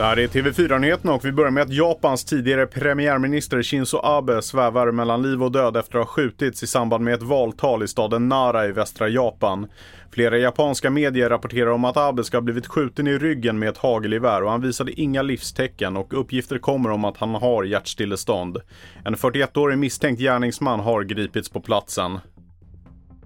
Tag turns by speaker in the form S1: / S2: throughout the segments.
S1: Det här är TV4-nyheterna och vi börjar med att Japans tidigare premiärminister Shinzo Abe svävar mellan liv och död efter att ha skjutits i samband med ett valtal i staden Nara i västra Japan. Flera japanska medier rapporterar om att Abe ska ha blivit skjuten i ryggen med ett hagelgevär och han visade inga livstecken och uppgifter kommer om att han har hjärtstillestånd. En 41-årig misstänkt gärningsman har gripits på platsen.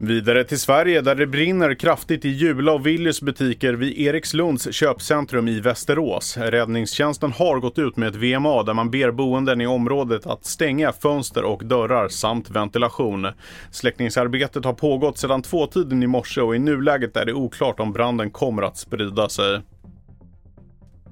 S1: Vidare till Sverige där det brinner kraftigt i Jula och Willys butiker vid Erikslunds köpcentrum i Västerås. Räddningstjänsten har gått ut med ett VMA där man ber boenden i området att stänga fönster och dörrar samt ventilation. Släckningsarbetet har pågått sedan tvåtiden i morse och i nuläget är det oklart om branden kommer att sprida sig.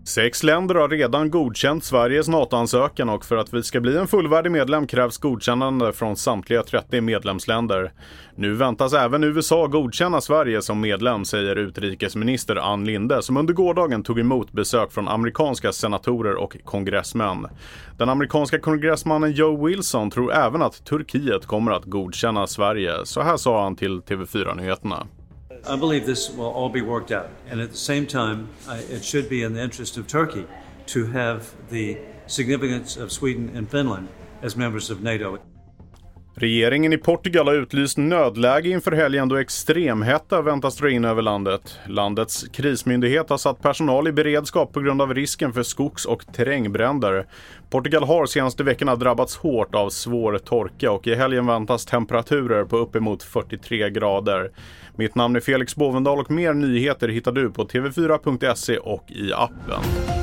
S1: Sex länder har redan godkänt Sveriges NATO-ansökan och för att vi ska bli en fullvärdig medlem krävs godkännande från samtliga 30 medlemsländer. Nu väntas även USA godkänna Sverige som medlem, säger utrikesminister Ann Linde som under gårdagen tog emot besök från amerikanska senatorer och kongressmän. Den amerikanska kongressmannen Joe Wilson tror även att Turkiet kommer att godkänna Sverige. Så här sa han till TV4 Nyheterna.
S2: I believe this will all be worked out. And at the same time, I, it should be in the interest of Turkey to have the significance of Sweden and Finland as members of NATO.
S1: Regeringen i Portugal har utlyst nödläge inför helgen då extremhetta väntas dra in över landet. Landets krismyndighet har satt personal i beredskap på grund av risken för skogs och terrängbränder. Portugal har senaste veckorna drabbats hårt av svår torka och i helgen väntas temperaturer på uppemot 43 grader. Mitt namn är Felix Bovendal och mer nyheter hittar du på tv4.se och i appen.